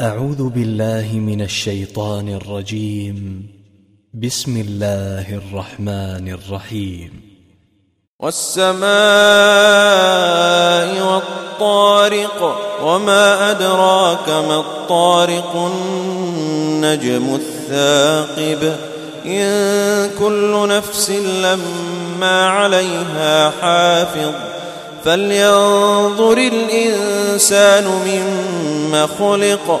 أعوذ بالله من الشيطان الرجيم. بسم الله الرحمن الرحيم. والسماء والطارق وما أدراك ما الطارق النجم الثاقب. إن كل نفس لما عليها حافظ. فلينظر الإنسان مما خلق.